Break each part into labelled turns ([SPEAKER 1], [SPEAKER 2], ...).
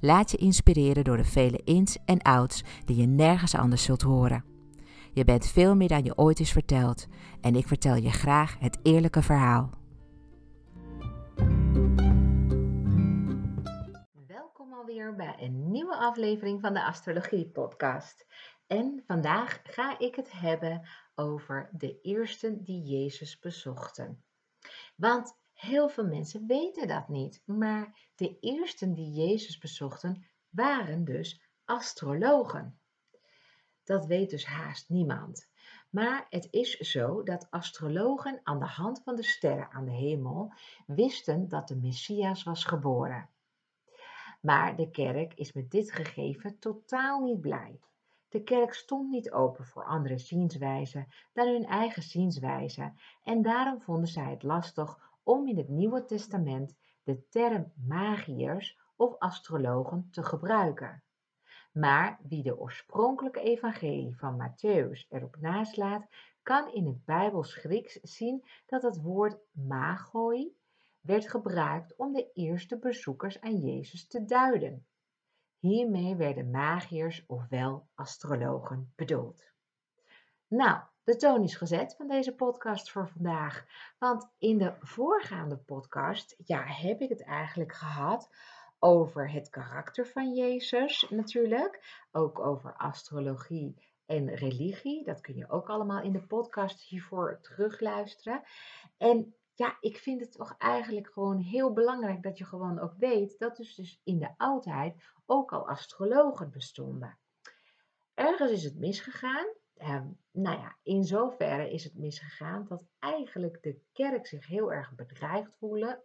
[SPEAKER 1] Laat je inspireren door de vele ins en outs die je nergens anders zult horen. Je bent veel meer dan je ooit is verteld en ik vertel je graag het eerlijke verhaal. Welkom alweer bij een nieuwe aflevering van de Astrologie Podcast. En vandaag ga ik het hebben over de eersten die Jezus bezochten. Want heel veel mensen weten dat niet, maar de eersten die Jezus bezochten waren dus astrologen. Dat weet dus haast niemand. Maar het is zo dat astrologen aan de hand van de sterren aan de hemel wisten dat de Messias was geboren. Maar de kerk is met dit gegeven totaal niet blij. De kerk stond niet open voor andere zienswijzen dan hun eigen zienswijze en daarom vonden zij het lastig om in het Nieuwe Testament de term magiërs of astrologen te gebruiken. Maar wie de oorspronkelijke evangelie van Matthäus erop naslaat, kan in het Bijbels Grieks zien dat het woord magoi werd gebruikt om de eerste bezoekers aan Jezus te duiden. Hiermee werden magiërs ofwel astrologen bedoeld. Nou, de toon is gezet van deze podcast voor vandaag. Want in de voorgaande podcast ja, heb ik het eigenlijk gehad over het karakter van Jezus natuurlijk. Ook over astrologie en religie. Dat kun je ook allemaal in de podcast hiervoor terugluisteren. En ja, ik vind het toch eigenlijk gewoon heel belangrijk dat je gewoon ook weet dat dus, dus in de oudheid ook al astrologen bestonden. Ergens is het misgegaan. Ehm, nou ja, in zoverre is het misgegaan dat eigenlijk de kerk zich heel erg bedreigd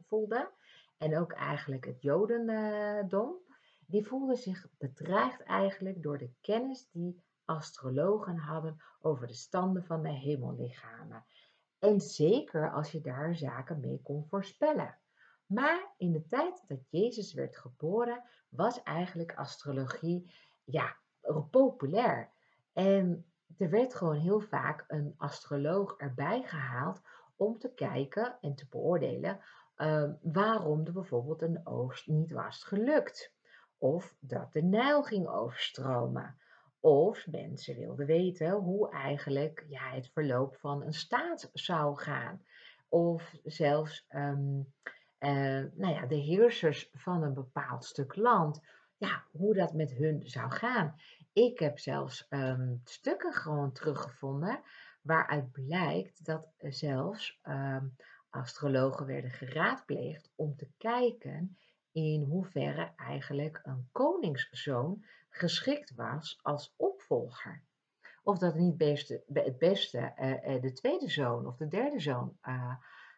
[SPEAKER 1] voelde en ook eigenlijk het Jodendom, die voelden zich bedreigd eigenlijk door de kennis die astrologen hadden over de standen van de hemellichamen. En zeker als je daar zaken mee kon voorspellen. Maar in de tijd dat Jezus werd geboren, was eigenlijk astrologie ja, populair. En er werd gewoon heel vaak een astroloog erbij gehaald om te kijken en te beoordelen Ehm, waarom er bijvoorbeeld een oogst niet was gelukt. Of dat de Nijl ging overstromen. Of mensen wilden weten hoe eigenlijk ja, het verloop van een staat zou gaan. Of zelfs um, uh, nou ja, de heersers van een bepaald stuk land. Ja, hoe dat met hun zou gaan. Ik heb zelfs um, stukken gewoon teruggevonden waaruit blijkt dat zelfs astrologen werden geraadpleegd om te kijken in hoeverre eigenlijk een koningszoon geschikt was als opvolger. Of dat niet beste, het beste uh, de tweede zoon of de derde zoon uh,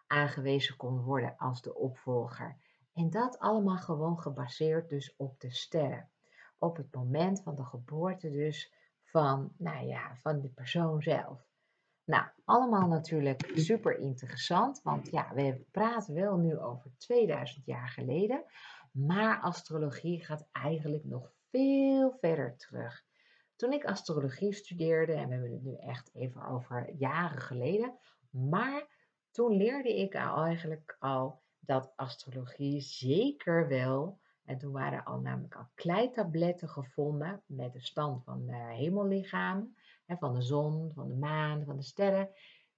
[SPEAKER 1] aangewezen kon worden als de opvolger. En dat allemaal gewoon gebaseerd dus op de sterren. Op het moment van de geboorte dus van, nou ja, van de persoon zelf. Nou, allemaal natuurlijk super interessant, want ja, we praten wel nu over 2000 jaar geleden, maar astrologie gaat eigenlijk nog veel verder terug. Toen ik astrologie studeerde, en we hebben het nu echt even over jaren geleden, maar toen leerde ik eigenlijk al dat astrologie zeker wel, en toen waren al namelijk al kleitabletten gevonden met de stand van de hemellichamen, van de zon, van de maan, van de sterren.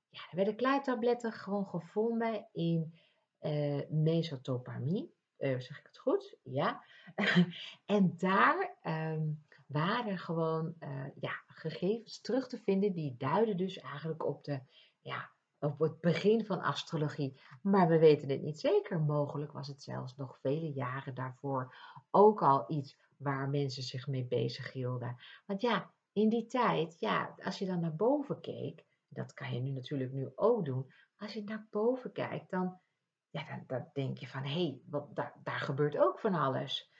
[SPEAKER 1] Ja, er werden kleitabletten gewoon gevonden in uh, Mesopotamie. Uh, zeg ik het goed? Ja. en daar ehm, waren gewoon uh, ja, gegevens terug te vinden die duiden dus eigenlijk op, de, ja, op het begin van astrologie. Maar we weten het niet zeker. Mogelijk was het zelfs nog vele jaren daarvoor ook al iets waar mensen zich mee bezig hielden. Want ja, in die tijd, ja, als je dan naar boven keek, dat kan je nu natuurlijk nu ook doen. Als je naar boven kijkt, dan, ja, dan, dan denk je van, hé, hey, wat, daar, daar gebeurt ook van alles.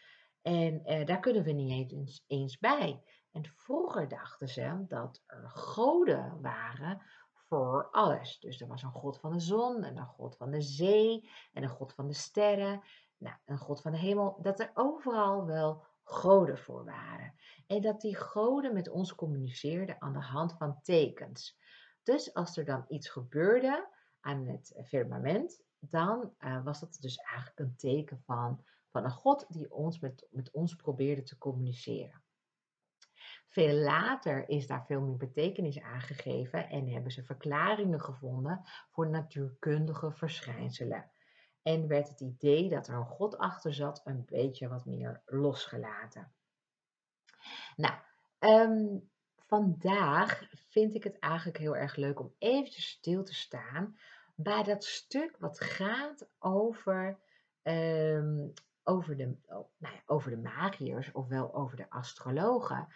[SPEAKER 1] En eh, daar kunnen we niet eens, eens bij. En vroeger dachten ze dat er goden waren voor alles. Dus er was een god van de zon en een god van de zee en een god van de sterren. Nou, een god van de hemel. Dat er overal wel goden voor waren. En dat die goden met ons communiceerden aan de hand van tekens. Dus als er dan iets gebeurde aan het firmament, dan uh, was dat dus eigenlijk een teken van, van een God die ons met, met ons probeerde te communiceren. Veel later is daar veel meer betekenis aangegeven en hebben ze verklaringen gevonden voor natuurkundige verschijnselen. En werd het idee dat er een God achter zat een beetje wat meer losgelaten. Nou, um, vandaag vind ik het eigenlijk heel erg leuk om eventjes stil te staan bij dat stuk wat gaat over, um, over, de, oh, nou ja, over de magiërs, ofwel over de astrologen.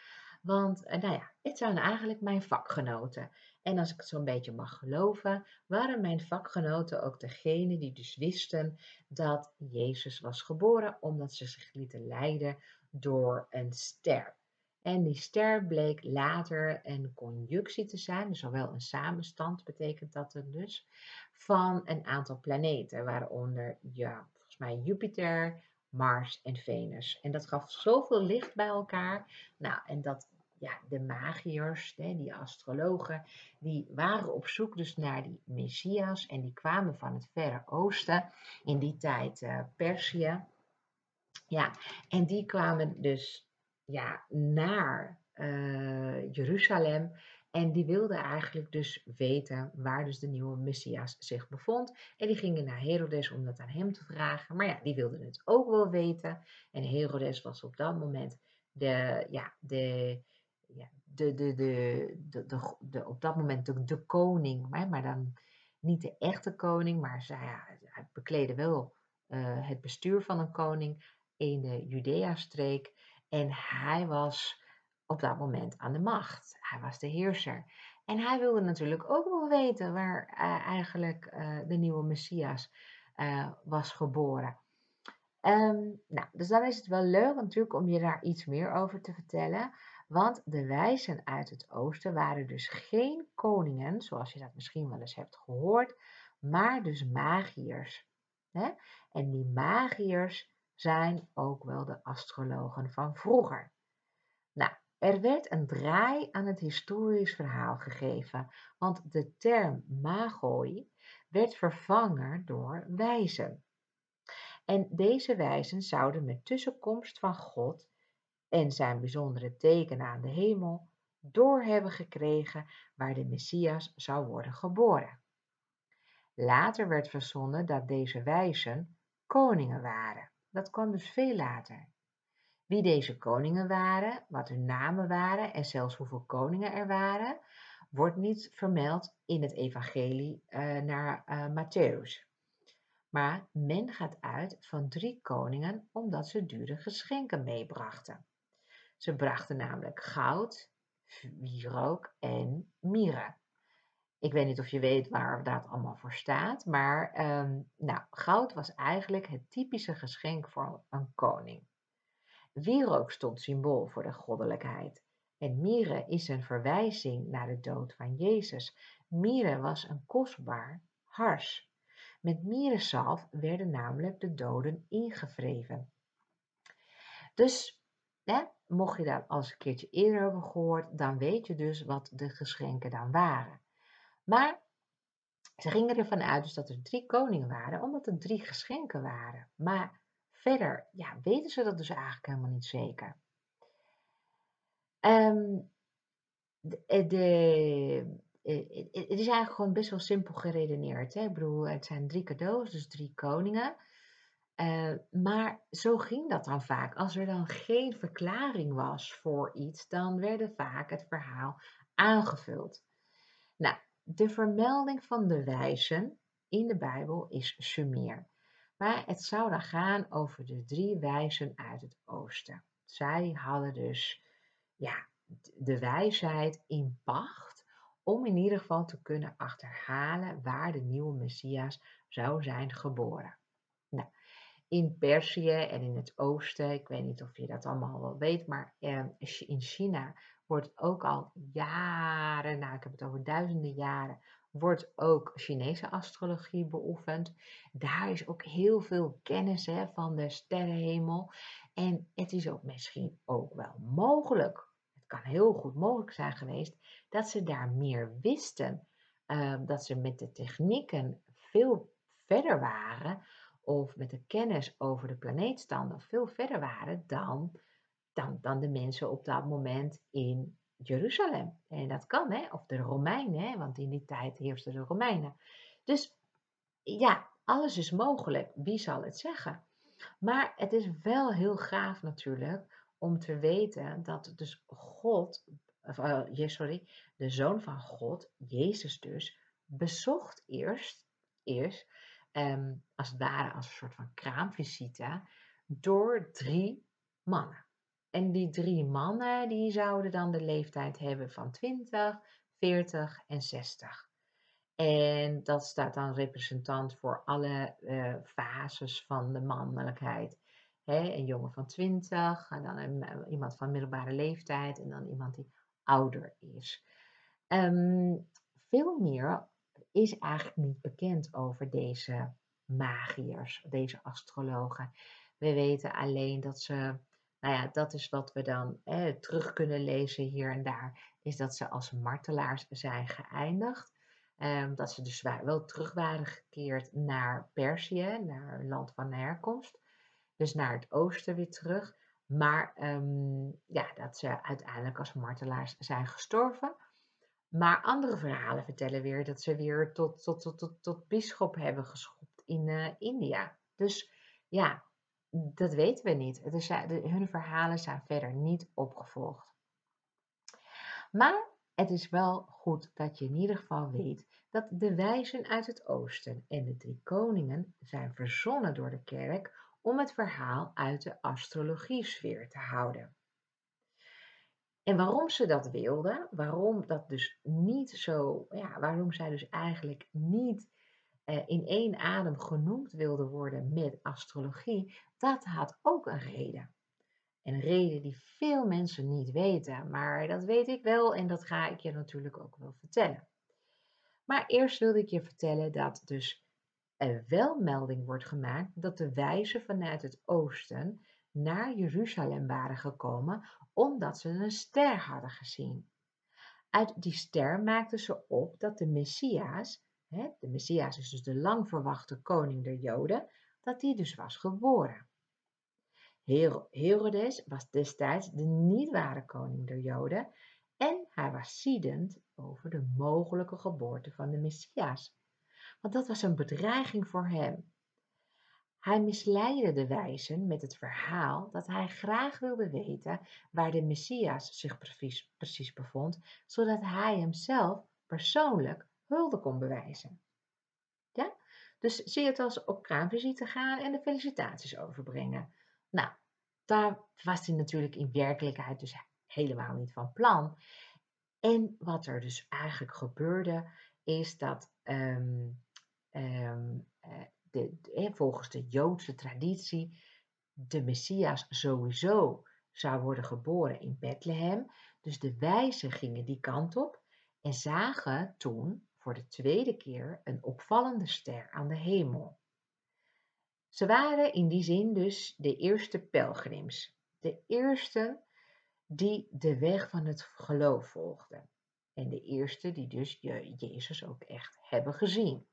[SPEAKER 1] Want uh, nou ja, het zijn eigenlijk mijn vakgenoten. En als ik het zo'n beetje mag geloven, waren mijn vakgenoten ook degene die dus wisten dat Jezus was geboren, omdat ze zich lieten leiden door een ster. En die ster bleek later een conjunctie te zijn, dus zowel een samenstand betekent dat het dus, van een aantal planeten, waaronder ja, volgens mij Jupiter, Mars en Venus. En dat gaf zoveel licht bij elkaar. Nou, en dat ja, de magiërs, die astrologen, die waren op zoek dus naar die Messias en die kwamen van het Verre Oosten, in die tijd uh, Perzië. Ja, en die kwamen dus ja, naar uh, Jeruzalem en die wilden eigenlijk dus weten waar dus de nieuwe Messias zich bevond. En die gingen naar Herodes om dat aan hem te vragen. Maar ja, die wilden het ook wel weten. En Herodes was op dat moment de, ja, de, ja, de, de, de, de, op dat moment de, de koning, maar, maar dan niet de echte koning, maar zij, ja, hij bekleedde wel uh, het bestuur van een koning in de Judea-streek. En hij was op dat moment aan de macht. Hij was de heerser. En hij wilde natuurlijk ook wel weten waar uh, eigenlijk uh, de nieuwe Messias was geboren. Um, nou, dus dan is het wel leuk natuurlijk om je daar iets meer over te vertellen. Want de wijzen uit het oosten waren dus geen koningen, zoals je dat misschien wel eens hebt gehoord, maar dus magiërs. Hè? En die magiërs zijn ook wel de astrologen van vroeger. Nou, er werd een draai aan het historisch verhaal gegeven, want de term magoi werd vervangen door wijzen. En deze wijzen zouden met tussenkomst van God en zijn bijzondere teken aan de hemel door hebben gekregen waar de Messias zou worden geboren. Later werd verzonnen dat deze wijzen koningen waren. Dat kwam dus veel later. Wie deze koningen waren, wat hun namen waren en zelfs hoeveel koningen er waren, wordt niet vermeld in het evangelie uh, naar uh, Matthäus. Maar men gaat uit van drie koningen omdat ze dure geschenken meebrachten. Ze brachten namelijk goud, wierook en mirre. Ik weet niet of je weet waar dat allemaal voor staat, maar ehm, nou, goud was eigenlijk het typische geschenk voor een koning. Wierook stond symbool voor de goddelijkheid. En mire is een verwijzing naar de dood van Jezus. Mire was een kostbaar hars. Met mirezalf werden namelijk de doden ingevreven. Dus, hè, mocht je dat als een keertje eerder hebben gehoord, dan weet je dus wat de geschenken dan waren. Maar ze gingen ervan uit dus dat er drie koningen waren, omdat er drie geschenken waren. Maar verder ja, weten ze dat dus eigenlijk helemaal niet zeker. Um, de, de, het is eigenlijk gewoon best wel simpel geredeneerd. Hè? Ik bedoel, het zijn drie cadeaus, dus drie koningen. Uh, maar zo ging dat dan vaak. Als er dan geen verklaring was voor iets, dan werd vaak het verhaal aangevuld. Nou, de vermelding van de wijzen in de Bijbel is Sumer. Maar het zou dan gaan over de drie wijzen uit het oosten. Zij hadden dus ja, de wijsheid in pacht om in ieder geval te kunnen achterhalen waar de nieuwe Messias zou zijn geboren. In Perzië en in het oosten, ik weet niet of je dat allemaal wel weet, maar ehm, in China wordt ook al jaren, nou ik heb het over duizenden jaren, wordt ook Chinese astrologie beoefend. Daar is ook heel veel kennis hè, van de sterrenhemel. En het is ook misschien ook wel mogelijk, het kan heel goed mogelijk zijn geweest, dat ze daar meer wisten. Ehm, dat ze met de technieken veel verder waren, of met de kennis over de planeetstanden veel verder waren dan, dan, dan de mensen op dat moment in Jeruzalem. En dat kan, hè? of de Romeinen, hè? want in die tijd heersten de Romeinen. Dus ja, alles is mogelijk. Wie zal het zeggen? Maar het is wel heel gaaf natuurlijk om te weten dat dus God, uh, sorry, de Zoon van God, Jezus dus, bezocht eerst, eerst ehm, als het ware als een soort van kraamvisite, door drie mannen. En die drie mannen die zouden dan de leeftijd hebben van 20, 40 en 60. En dat staat dan representant voor alle uh, fases van de mannelijkheid. een jongen van 20, en dan eh, iemand van middelbare leeftijd en dan iemand die ouder is. Um, veel meer is eigenlijk niet bekend over deze magiërs, deze astrologen. We weten alleen dat ze nou ja, dat is wat we dan terug kunnen lezen hier en daar, is dat ze als martelaars zijn geëindigd. Um, dat ze dus wel terug waren gekeerd naar Perzië, naar hun land van herkomst. Dus naar het oosten weer terug. Maar um, ja, dat ze uiteindelijk als martelaars zijn gestorven. Maar andere verhalen vertellen weer dat ze weer tot, tot, tot, tot, tot bischop hebben geschopt in uh, India. Dus ja, dat weten we niet. Dus hun verhalen zijn verder niet opgevolgd. Maar het is wel goed dat je in ieder geval weet dat de wijzen uit het oosten en de drie koningen zijn verzonnen door de kerk om het verhaal uit de astrologie-sfeer te houden. En waarom ze dat wilden, waarom dat dus niet zo, ja, waarom zij dus eigenlijk niet eh, in één adem genoemd wilde worden met astrologie, dat had ook een reden. Een reden die veel mensen niet weten, maar dat weet ik wel en dat ga ik je natuurlijk ook wel vertellen. Maar eerst wilde ik je vertellen dat dus er wel melding wordt gemaakt dat de wijzen vanuit het oosten naar Jeruzalem waren gekomen omdat ze een ster hadden gezien. Uit die ster maakten ze op dat de Messias de Messias is dus de lang verwachte koning der Joden, dat die dus was geboren. Herodes was destijds de niet ware koning der Joden en hij was ziedend over de mogelijke geboorte van de Messias. Want dat was een bedreiging voor hem. Hij misleidde de wijzen met het verhaal dat hij graag wilde weten waar de Messias zich precies, bevond, zodat hij hemzelf persoonlijk hulde kon bewijzen. Ja? Dus zie het als op kraamvisite gaan en de felicitaties overbrengen. Nou, daar was hij natuurlijk in werkelijkheid dus helemaal niet van plan. En wat er dus eigenlijk gebeurde, is dat eh, de, volgens de Joodse traditie de Messias sowieso zou worden geboren in Bethlehem. Dus de wijzen gingen die kant op en zagen toen voor de tweede keer een opvallende ster aan de hemel. Ze waren in die zin dus de eerste pelgrims, de eerste die de weg van het geloof volgden en de eerste die dus Jezus ook echt hebben gezien.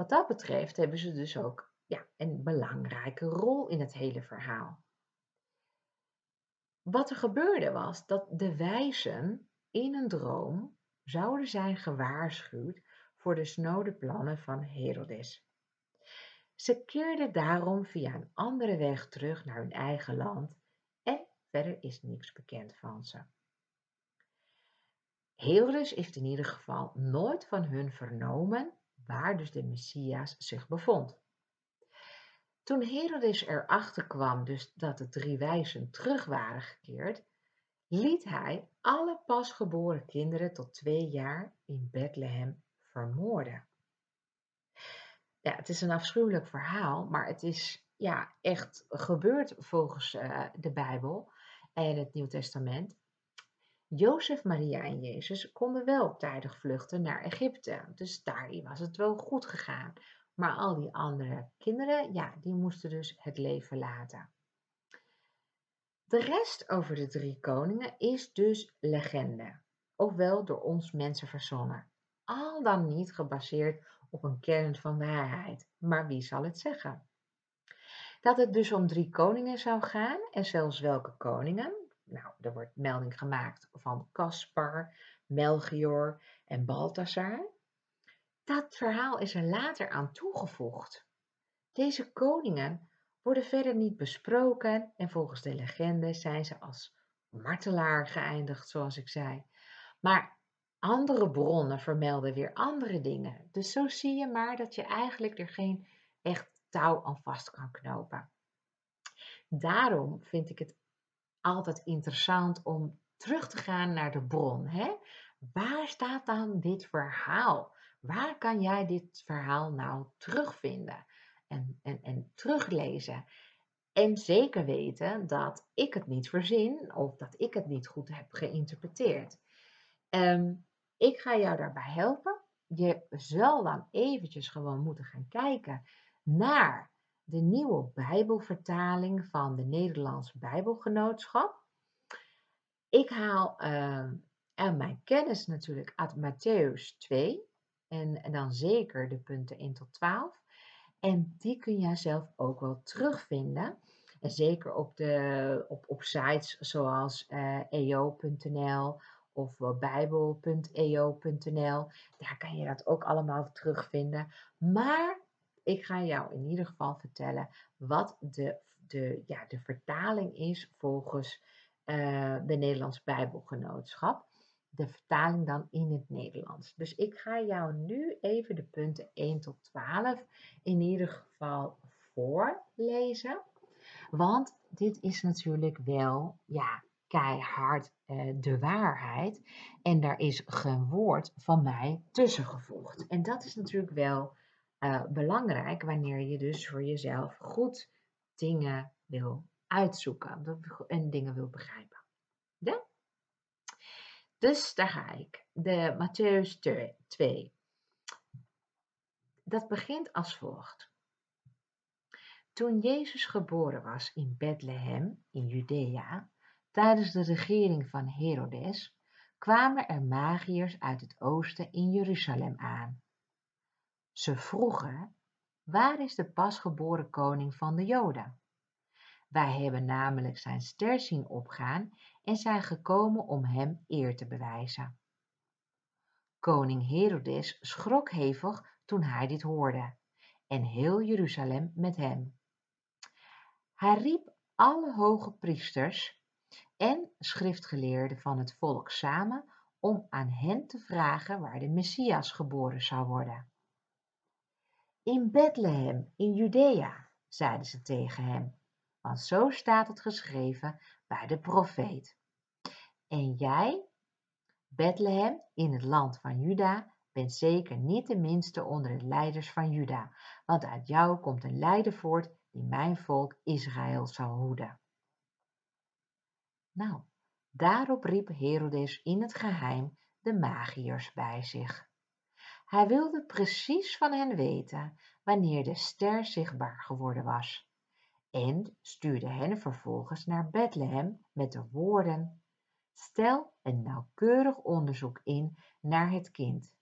[SPEAKER 1] Wat dat betreft hebben ze dus ook ja, een belangrijke rol in het hele verhaal. Wat er gebeurde was dat de wijzen in een droom zouden zijn gewaarschuwd voor de snode plannen van Herodes. Ze keerden daarom via een andere weg terug naar hun eigen land en verder is niks bekend van ze. Herodes heeft in ieder geval nooit van hun vernomen waar dus de Messias zich bevond. Toen Herodes erachter kwam dus dat de drie wijzen terug waren gekeerd, liet hij alle pasgeboren kinderen tot twee jaar in Bethlehem vermoorden. Ja, het is een afschuwelijk verhaal, maar het is ja, echt gebeurd volgens uh, de Bijbel en het Nieuw Testament. Jozef, Maria en Jezus konden wel tijdig vluchten naar Egypte, dus daar was het wel goed gegaan. Maar al die andere kinderen, ja, die moesten dus het leven laten. De rest over de drie koningen is dus legende, ofwel door ons mensen verzonnen. Al dan niet gebaseerd op een kern van waarheid, maar wie zal het zeggen? Dat het dus om drie koningen zou gaan en zelfs welke koningen, nou, er wordt melding gemaakt van Caspar, Melchior en Balthasar. Dat verhaal is er later aan toegevoegd. Deze koningen worden verder niet besproken en volgens de legende zijn ze als martelaar geëindigd, zoals ik zei. Maar andere bronnen vermelden weer andere dingen. Dus zo zie je maar dat je eigenlijk er geen echt touw aan vast kan knopen. Daarom vind ik het altijd interessant om terug te gaan naar de bron. Hè? Waar staat dan dit verhaal? Waar kan jij dit verhaal nou terugvinden en, en, en teruglezen? En zeker weten dat ik het niet verzin of dat ik het niet goed heb geïnterpreteerd. Um, ik ga jou daarbij helpen. Je zal dan eventjes gewoon moeten gaan kijken naar de nieuwe Bijbelvertaling van de Nederlandse Bijbelgenootschap. Ik haal uh, mijn kennis natuurlijk uit Matthäus 2 en, en, dan zeker de punten 1 tot 12. En die kun je zelf ook wel terugvinden. En zeker op, de, op, op sites zoals uh, eh, eo.nl of bijbel.eo.nl. Daar kan je dat ook allemaal terugvinden. Maar ik ga jou in ieder geval vertellen wat de, de, ja, de vertaling is volgens uh, de Nederlands Bijbelgenootschap. De vertaling dan in het Nederlands. Dus ik ga jou nu even de punten 1 tot 12 in ieder geval voorlezen. Want dit is natuurlijk wel, ja, keihard uh, de waarheid. En daar is geen woord van mij tussen gevoegd. En dat is natuurlijk wel uh, belangrijk wanneer je dus voor jezelf goed dingen wil uitzoeken en dingen wil begrijpen. Dus daar ga ik. De Matthäus 2. Dat begint als volgt. Toen Jezus geboren was in Bethlehem in Judea, tijdens de regering van Herodes, kwamen er magiërs uit het oosten in Jeruzalem aan ze vroegen, waar is de pasgeboren koning van de Joden? Wij hebben namelijk zijn ster zien opgaan en zijn gekomen om hem eer te bewijzen. Koning Herodes schrok hevig toen hij dit hoorde en heel Jeruzalem met hem. Hij riep alle hoge priesters en schriftgeleerden van het volk samen om aan hen te vragen waar de Messias geboren zou worden. In Bethlehem, in Judea, zeiden ze tegen hem, want zo staat het geschreven bij de profeet. En jij, Bethlehem in het land van Juda bent zeker niet de minste onder de leiders van Juda, want uit jou komt een leider voort die mijn volk Israël zal hoeden. Nou, daarop riep Herodes in het geheim de magiërs bij zich. Hij wilde precies van hen weten wanneer de ster zichtbaar geworden was en stuurde hen vervolgens naar Bethlehem met de woorden Stel een nauwkeurig onderzoek in naar het kind.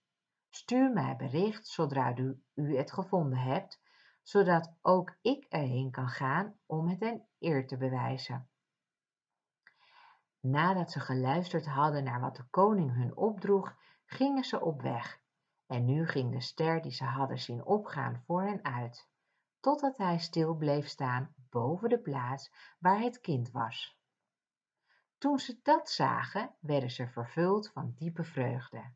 [SPEAKER 1] Stuur mij bericht zodra u, u het gevonden hebt, zodat ook ik erheen kan gaan om het een eer te bewijzen. Nadat ze geluisterd hadden naar wat de koning hun opdroeg, gingen ze op weg. En nu ging de ster die ze hadden zien opgaan voor hen uit, totdat hij stil bleef staan boven de plaats waar het kind was. Toen ze dat zagen, werden ze vervuld van diepe vreugde.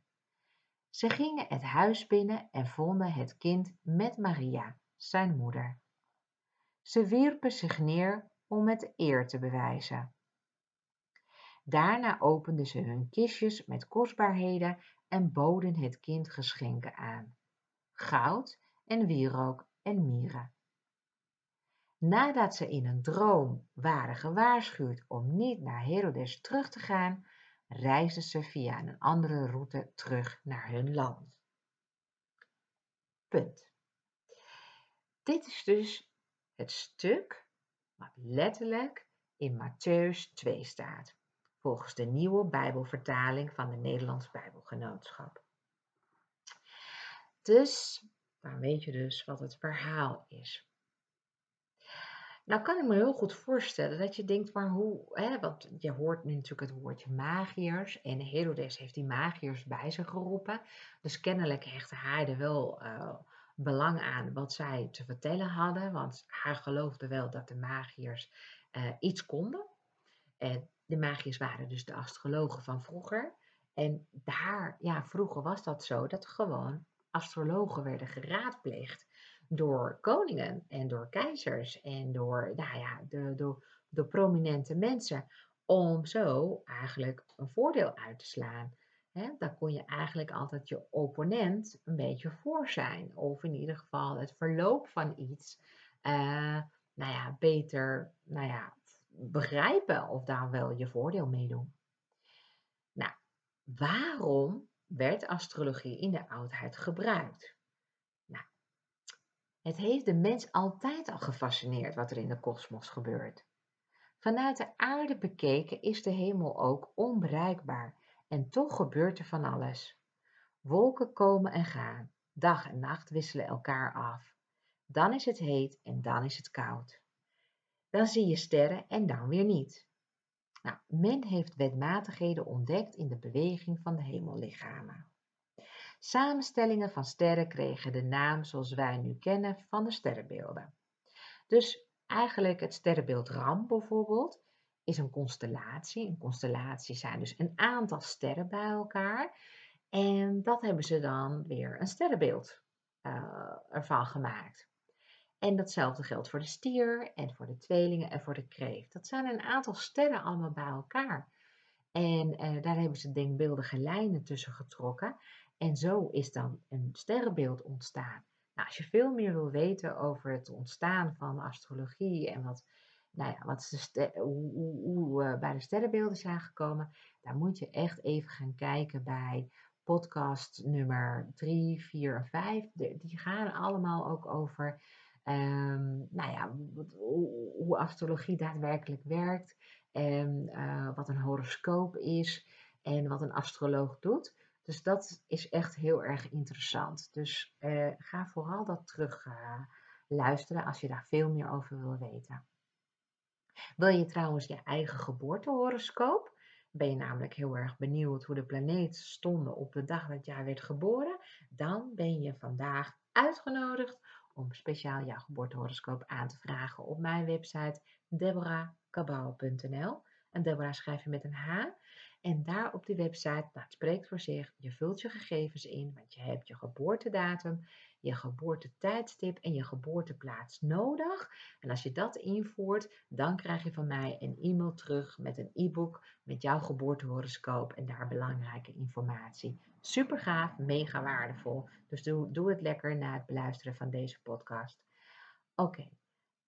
[SPEAKER 1] Ze gingen het huis binnen en vonden het kind met Maria, zijn moeder. Ze wierpen zich neer om het eer te bewijzen. Daarna openden ze hun kistjes met kostbaarheden en boden het kind geschenken aan: goud en wierook en mieren. Nadat ze in een droom waren gewaarschuwd om niet naar Herodes terug te gaan, reisden ze via een andere route terug naar hun land. Punt. Dit is dus het stuk wat letterlijk in Matthäus 2 staat, volgens de nieuwe Bijbelvertaling van de Nederlands Bijbelgenootschap. Dus, dan weet je dus wat het verhaal is. Nou kan ik me heel goed voorstellen dat je denkt, maar hoe, hè, want je hoort nu natuurlijk het woordje magiërs en Herodes heeft die magiërs bij zich geroepen. Dus kennelijk hechtte hij wel uh, belang aan wat zij te vertellen hadden, want hij geloofde wel dat de magiërs uh, iets konden. En de magiërs waren dus de astrologen van vroeger. En daar, ja, vroeger was dat zo, dat gewoon astrologen werden geraadpleegd door koningen en door keizers en door, nou ja, de, de, de prominente mensen. Om zo eigenlijk een voordeel uit te slaan. He, dan kon je eigenlijk altijd je opponent een beetje voor zijn. Of in ieder geval het verloop van iets uh, nou ja, beter nou ja, begrijpen of daar wel je voordeel mee doen. Nou, waarom werd astrologie in de oudheid gebruikt? Het heeft de mens altijd al gefascineerd wat er in de kosmos gebeurt. Vanuit de aarde bekeken is de hemel ook onbereikbaar en toch gebeurt er van alles. Wolken komen en gaan, dag en nacht wisselen elkaar af. Dan is het heet en dan is het koud. Dan zie je sterren en dan weer niet. Nou, men heeft wetmatigheden ontdekt in de beweging van de hemellichamen. Samenstellingen van sterren kregen de naam zoals wij nu kennen van de sterrenbeelden. Dus eigenlijk het sterrenbeeld Ram bijvoorbeeld is een constellatie. Een constellatie zijn dus een aantal sterren bij elkaar. En dat hebben ze dan weer een sterrenbeeld uh, ervan gemaakt. En datzelfde geldt voor de stier en voor de tweelingen en voor de kreeft. Dat zijn een aantal sterren allemaal bij elkaar. En uh, daar hebben ze denkbeeldige lijnen tussen getrokken. En zo is dan een sterrenbeeld ontstaan. Nou, als je veel meer wil weten over het ontstaan van astrologie en wat, nou ja, wat de hoe, hoe, uh, bij de sterrenbeelden zijn gekomen, dan moet je echt even gaan kijken bij podcast nummer 3, 4 en 5. die gaan allemaal ook over um, nou ja, hoe, hoe, astrologie daadwerkelijk werkt en uh, wat een horoscoop is en wat een astroloog doet. Dus dat is echt heel erg interessant. Dus eh, ga vooral dat terug uh, luisteren als je daar veel meer over wil weten. Wil je trouwens je eigen geboortehoroscoop? Ben je namelijk heel erg benieuwd hoe de planeten stonden op de dag dat jij werd geboren? Dan ben je vandaag uitgenodigd om speciaal jouw geboortehoroscoop aan te vragen op mijn website deborahkabau.nl. En Deborah schrijf je met een H. En daar op die website, nou, het spreekt voor zich, je vult je gegevens in, want je hebt je geboortedatum, je geboortetijdstip en je geboorteplaats nodig. En als je dat invoert, dan krijg je van mij een e-mail terug met een e-book met jouw geboortehoroscoop en daar belangrijke informatie. Super gaaf, mega waardevol. Dus doe, doe het lekker na het beluisteren van deze podcast. Oké,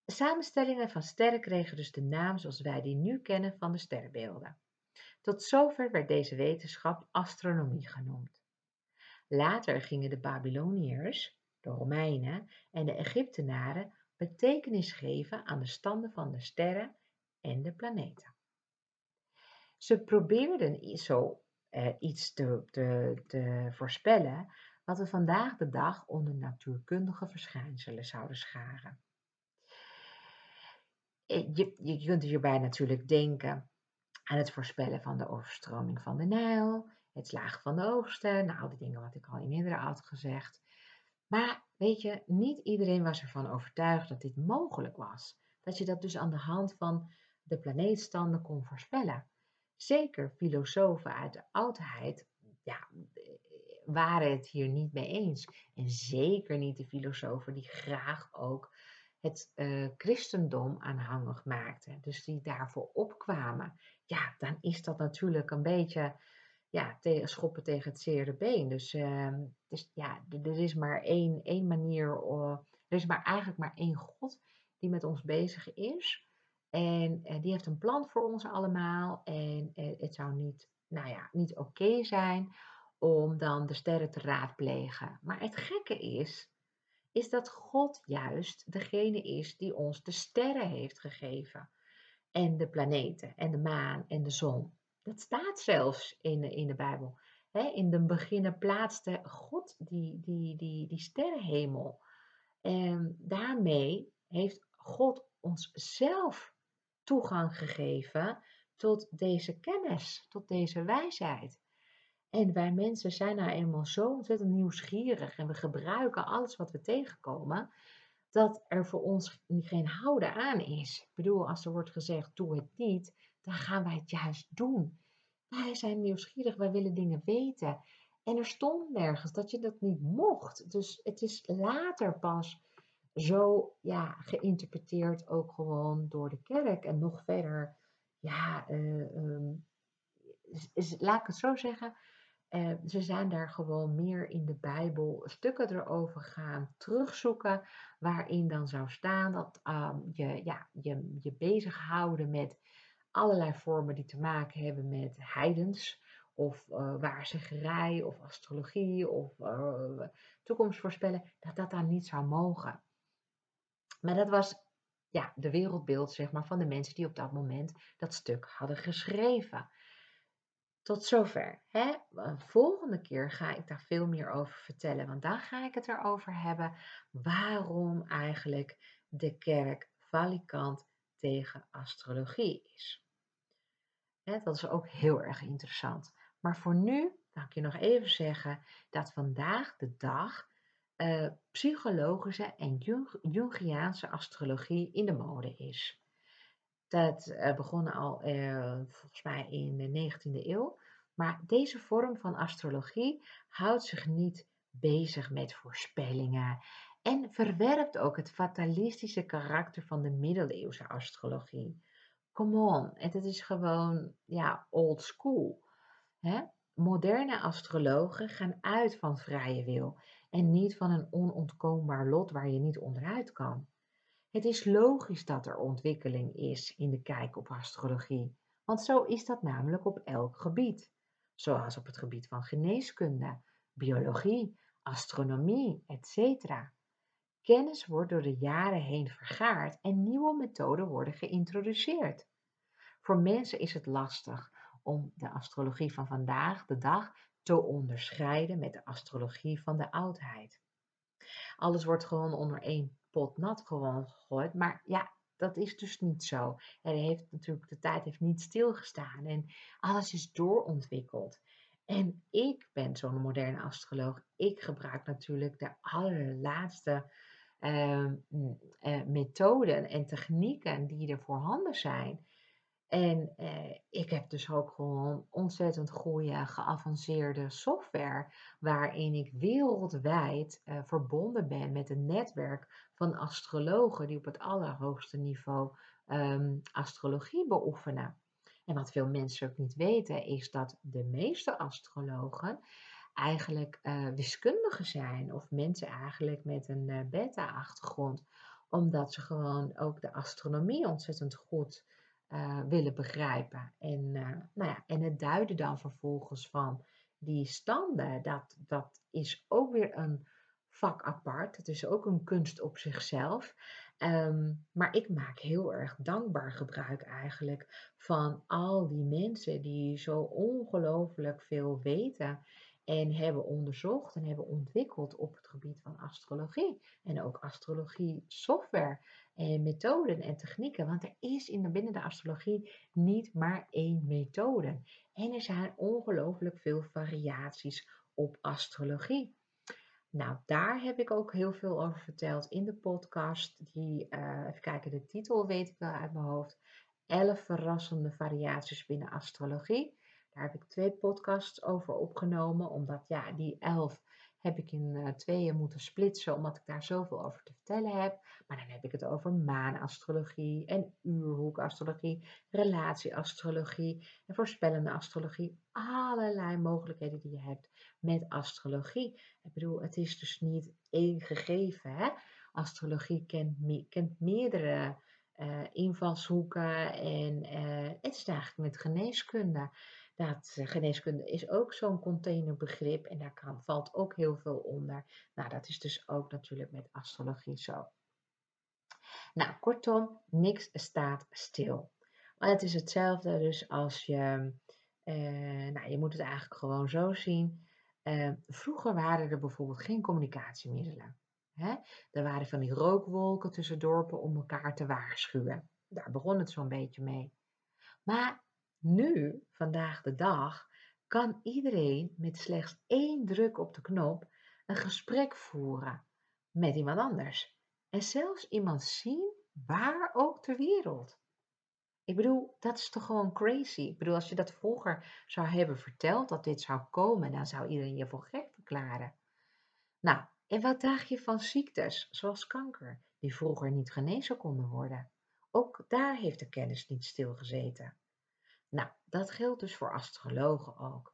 [SPEAKER 1] samenstellingen van sterren kregen dus de naam zoals wij die nu kennen van de sterrenbeelden. Tot zover werd deze wetenschap astronomie genoemd. Later gingen de Babyloniërs, de Romeinen en de Egyptenaren betekenis geven aan de standen van de sterren en de planeten. Ze probeerden zo eh, iets te, voorspellen wat we vandaag de dag onder natuurkundige verschijnselen zouden scharen. Eh, je, je kunt hierbij natuurlijk denken aan het voorspellen van de overstroming van de Nijl, het slagen van de oogsten, nou die dingen wat ik al in eerdere had gezegd. Maar weet je, niet iedereen was ervan overtuigd dat dit mogelijk was. Dat je dat dus aan de hand van de planeetstanden kon voorspellen. Zeker filosofen uit de oudheid ja, waren het hier niet mee eens. En zeker niet de filosofen die graag ook het uh, christendom aanhangig maakten. Dus die daarvoor opkwamen. Ja, dan is dat natuurlijk een beetje ja, tegen, schoppen tegen het zere been. Dus, uh, dus ja, er is maar één, één manier, uh, er is maar eigenlijk maar één God die met ons bezig is. En uh, die heeft een plan voor ons allemaal. En uh, het zou niet, nou ja, niet oké zijn om dan de sterren te raadplegen. Maar het gekke is, is dat God juist degene is die ons de sterren heeft gegeven. En de planeten en de maan en de zon. Dat staat zelfs in de, in de Bijbel. in de beginnen plaatste God die, die, die, die sterrenhemel. En daarmee heeft God ons zelf toegang gegeven tot deze kennis, tot deze wijsheid. En wij mensen zijn nou eenmaal zo ontzettend nieuwsgierig en we gebruiken alles wat we tegenkomen, dat er voor ons geen houden aan is. Ik bedoel, als er wordt gezegd, doe het niet, dan gaan wij het juist doen. Wij zijn nieuwsgierig, wij willen dingen weten. En er stond nergens dat je dat niet mocht. Dus het is later pas zo ja, geïnterpreteerd, ook gewoon door de kerk. En nog verder, ja, is, laat ik het zo zeggen. Uh, ze zijn daar gewoon meer in de Bijbel stukken erover gaan terugzoeken, waarin dan zou staan dat um, je, ja, je je bezighouden met allerlei vormen die te maken hebben met heidens of uh, waarzeggerij of astrologie of uh, toekomst voorspellen, dat dat dan niet zou mogen. Maar dat was ja, de wereldbeeld zeg maar, van de mensen die op dat moment dat stuk hadden geschreven. Tot zover. Hè? Volgende keer ga ik daar veel meer over vertellen, want dan ga ik het erover hebben waarom eigenlijk de kerk valikant tegen astrologie is. Dat is ook heel erg interessant. Maar voor nu kan ik je nog even zeggen dat vandaag de dag uh, psychologische en Jungiaanse astrologie in de mode is. Dat uh, begon al uh, volgens mij in de 19e eeuw. Maar deze vorm van astrologie houdt zich niet bezig met voorspellingen en verwerpt ook het fatalistische karakter van de middeleeuwse astrologie come on. het is gewoon, ja, old school. Hè? Moderne astrologen gaan uit van vrije wil en niet van een onontkoombaar lot waar je niet onderuit kan. Het is logisch dat er ontwikkeling is in de kijk op astrologie, want zo is dat namelijk op elk gebied, zoals op het gebied van geneeskunde, biologie, astronomie, etc. Kennis wordt door de jaren heen vergaard en nieuwe methoden worden geïntroduceerd. Voor mensen is het lastig om de astrologie van vandaag de dag te onderscheiden met de astrologie van de oudheid. Alles wordt gewoon onder één pot nat gewoon gegooid, maar ja, dat is dus niet zo. Er heeft natuurlijk, de tijd heeft niet stilgestaan en alles is doorontwikkeld. En ik ben zo'n moderne astroloog. Ik gebruik natuurlijk de allerlaatste uh, methoden en technieken die er voorhanden zijn. En eh, ik heb dus ook gewoon ontzettend goede geavanceerde software waarin ik wereldwijd eh, verbonden ben met een netwerk van astrologen die op het allerhoogste niveau ehm, astrologie beoefenen. En wat veel mensen ook niet weten, is dat de meeste astrologen eigenlijk uh, wiskundigen zijn of mensen eigenlijk met een uh, beta-achtergrond, omdat ze gewoon ook de astronomie ontzettend goed uh, willen begrijpen. En, nou ja, en het duiden dan vervolgens van die standen, dat, dat is ook weer een vak apart. Het is ook een kunst op zichzelf. Ehm, maar ik maak heel erg dankbaar gebruik eigenlijk van al die mensen die zo ongelooflijk veel weten en hebben onderzocht en hebben ontwikkeld op het gebied van astrologie. En ook astrologie software en methoden en technieken. Want er is in de, binnen de astrologie niet maar één methode. En er zijn ongelooflijk veel variaties op astrologie. Nou, daar heb ik ook heel veel over verteld in de podcast. Die, uh, even kijken, de titel weet ik wel uit mijn hoofd. 11 verrassende variaties binnen astrologie. Daar heb ik twee podcasts over opgenomen, omdat ja, die 11 heb ik in uh, tweeën moeten splitsen, omdat ik daar zoveel over te vertellen heb. Maar dan heb ik het over maanastrologie en uurhoekastrologie, relatieastrologie en voorspellende astrologie. Allerlei mogelijkheden die je hebt met astrologie. Ik bedoel, het is dus niet één gegeven. Hè? Astrologie kent, me kent meerdere uh, invalshoeken en uh, het is eigenlijk met geneeskunde. Dat uh, geneeskunde is ook zo'n containerbegrip en daar kan, valt ook heel veel onder. Nou, dat is dus ook natuurlijk met astrologie zo. Nou, kortom, niks staat stil. Maar het is hetzelfde dus als je, nou, je moet het eigenlijk gewoon zo zien. vroeger waren er bijvoorbeeld geen communicatiemiddelen. Hè? Er waren van die rookwolken tussen dorpen om elkaar te waarschuwen. Daar begon het zo'n beetje mee. Maar nu, vandaag de dag, kan iedereen met slechts één druk op de knop een gesprek voeren met iemand anders. En zelfs iemand zien waar ook ter wereld. Ik bedoel, dat is toch gewoon crazy. Ik bedoel, als je dat vroeger zou hebben verteld dat dit zou komen, dan zou iedereen je voor gek verklaren. Nou, en wat daag je van ziektes, zoals kanker, die vroeger niet genezen konden worden? Ook daar heeft de kennis niet stilgezeten. Nou, dat geldt dus voor astrologen ook.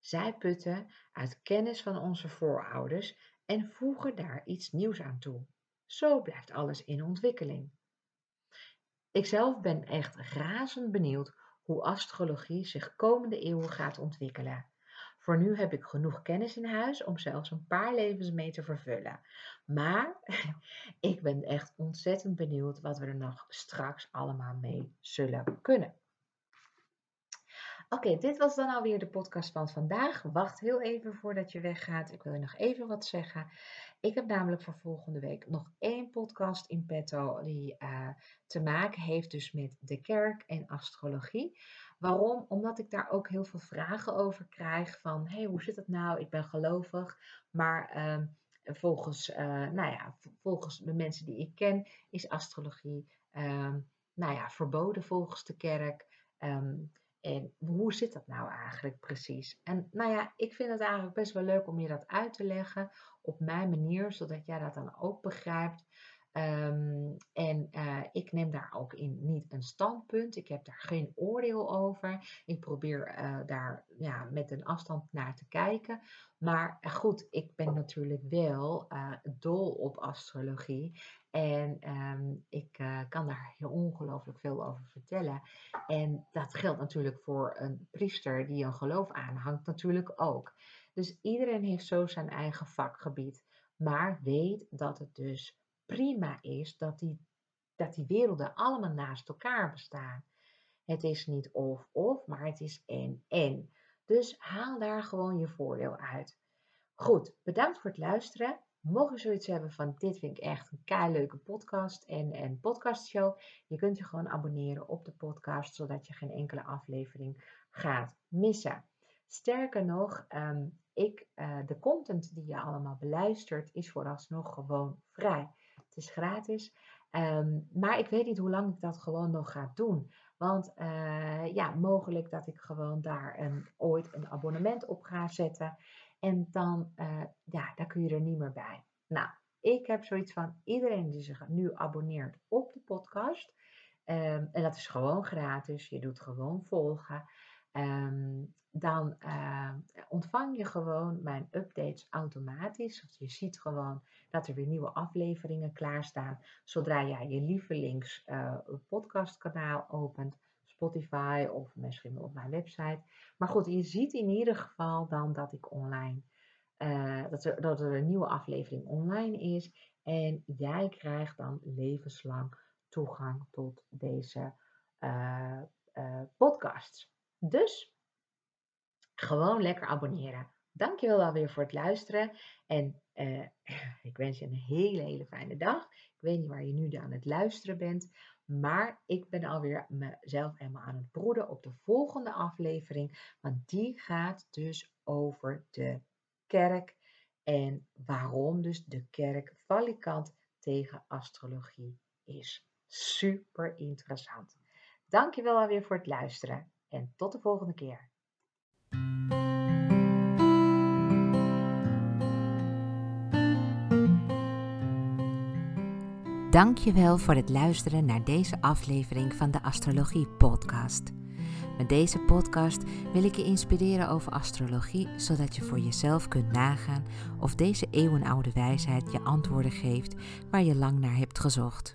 [SPEAKER 1] Zij putten uit kennis van onze voorouders en voegen daar iets nieuws aan toe. Zo blijft alles in ontwikkeling. Ikzelf ben echt razend benieuwd hoe astrologie zich komende eeuwen gaat ontwikkelen. Voor nu heb ik genoeg kennis in huis om zelfs een paar levens mee te vervullen. Maar ik ben echt ontzettend benieuwd wat we er nog straks allemaal mee zullen kunnen. Oké, dit was dan alweer de podcast van vandaag. Wacht heel even voordat je weggaat. Ik wil je nog even wat zeggen. Ik heb namelijk voor volgende week nog één podcast in petto die uh, te maken heeft dus met de kerk en astrologie. Waarom? Omdat ik daar ook heel veel vragen over krijg van, hey, hoe zit het nou? Ik ben gelovig, maar uh, volgens, uh, nou ja, volgens de mensen die ik ken is astrologie, uh, nou ja, verboden volgens de kerk. Um, en hoe zit dat nou eigenlijk precies? En nou ja, ik vind het eigenlijk best wel leuk om je dat uit te leggen op mijn manier, zodat jij dat dan ook begrijpt. Um, en uh, ik neem daar ook in niet een standpunt. Ik heb daar geen oordeel over. Ik probeer uh, daar ja, met een afstand naar te kijken. Maar uh, goed, ik ben natuurlijk wel dol op astrologie. En um, ik kan daar heel ongelooflijk veel over vertellen. En dat geldt natuurlijk voor een priester die een geloof aanhangt, natuurlijk ook. Dus iedereen heeft zo zijn eigen vakgebied. Maar weet dat het dus prima is dat die, dat die werelden allemaal naast elkaar bestaan. Het is niet of-of, maar het is en-en. Dus haal daar gewoon je voordeel uit. Goed, bedankt voor het luisteren. Mocht je zoiets hebben van dit vind ik echt een kei leuke podcast en een podcastshow, je kunt je gewoon abonneren op de podcast, zodat je geen enkele aflevering gaat missen. Sterker nog, ehm, ik, uh, de content die je allemaal beluistert is vooralsnog gewoon vrij. Het is gratis. Um, maar ik weet niet hoe lang ik dat gewoon nog ga doen. Want uh, ja, mogelijk dat ik gewoon daar een, ooit een abonnement op ga zetten. En dan, uh, ja, daar kun je er niet meer bij. Nou, ik heb zoiets van iedereen die zich nu abonneert op de podcast. Um, en dat is gewoon gratis. Je doet gewoon volgen. Um, dan uh, ontvang je gewoon mijn updates automatisch. Je ziet gewoon dat er weer nieuwe afleveringen klaarstaan. Zodra jij je lievelings uh, podcastkanaal opent, Spotify of misschien op mijn website. Maar goed, je ziet in ieder geval dan dat ik online, uh, dat, er, dat er een nieuwe aflevering online is. En jij krijgt dan levenslang toegang tot deze podcasts. Dus gewoon lekker abonneren. Dankjewel alweer voor het luisteren. En uh, ik wens je een hele, hele fijne dag. Ik weet niet waar je nu aan het luisteren bent. Maar ik ben alweer mezelf helemaal aan het broeden op de volgende aflevering. Want die gaat dus over de kerk. En waarom dus de kerk valikant tegen astrologie is. Super interessant. Dankjewel alweer voor het luisteren. En tot de volgende keer. Dankjewel voor het luisteren naar deze aflevering van de Astrologie Podcast. Met deze podcast wil ik je inspireren over astrologie, zodat je voor jezelf kunt nagaan of deze eeuwenoude wijsheid je antwoorden geeft waar je lang naar hebt gezocht.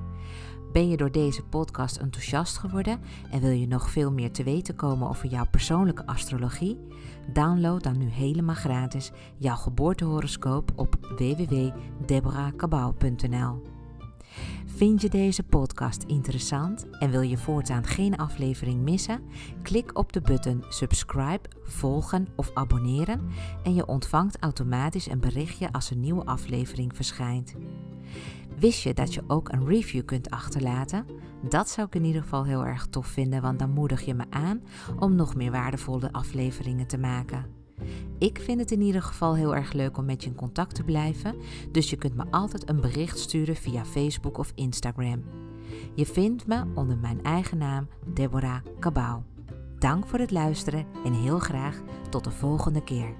[SPEAKER 1] Ben je door deze podcast enthousiast geworden en wil je nog veel meer te weten komen over jouw persoonlijke astrologie? Download dan nu helemaal gratis jouw geboortehoroscoop op www.deborahkabau.nl. Vind je deze podcast interessant en wil je voortaan geen aflevering missen? Klik op de button subscribe, volgen of abonneren en je ontvangt automatisch een berichtje als een nieuwe aflevering verschijnt. Wist je dat je ook een review kunt achterlaten? Dat zou ik in ieder geval heel erg tof vinden, want dan moedig je me aan om nog meer waardevolle afleveringen te maken. Ik vind het in ieder geval heel erg leuk om met je in contact te blijven, dus je kunt me altijd een bericht sturen via Facebook of Instagram. Je vindt me onder mijn eigen naam Deborah Cabau. Dank voor het luisteren en heel graag tot de volgende keer.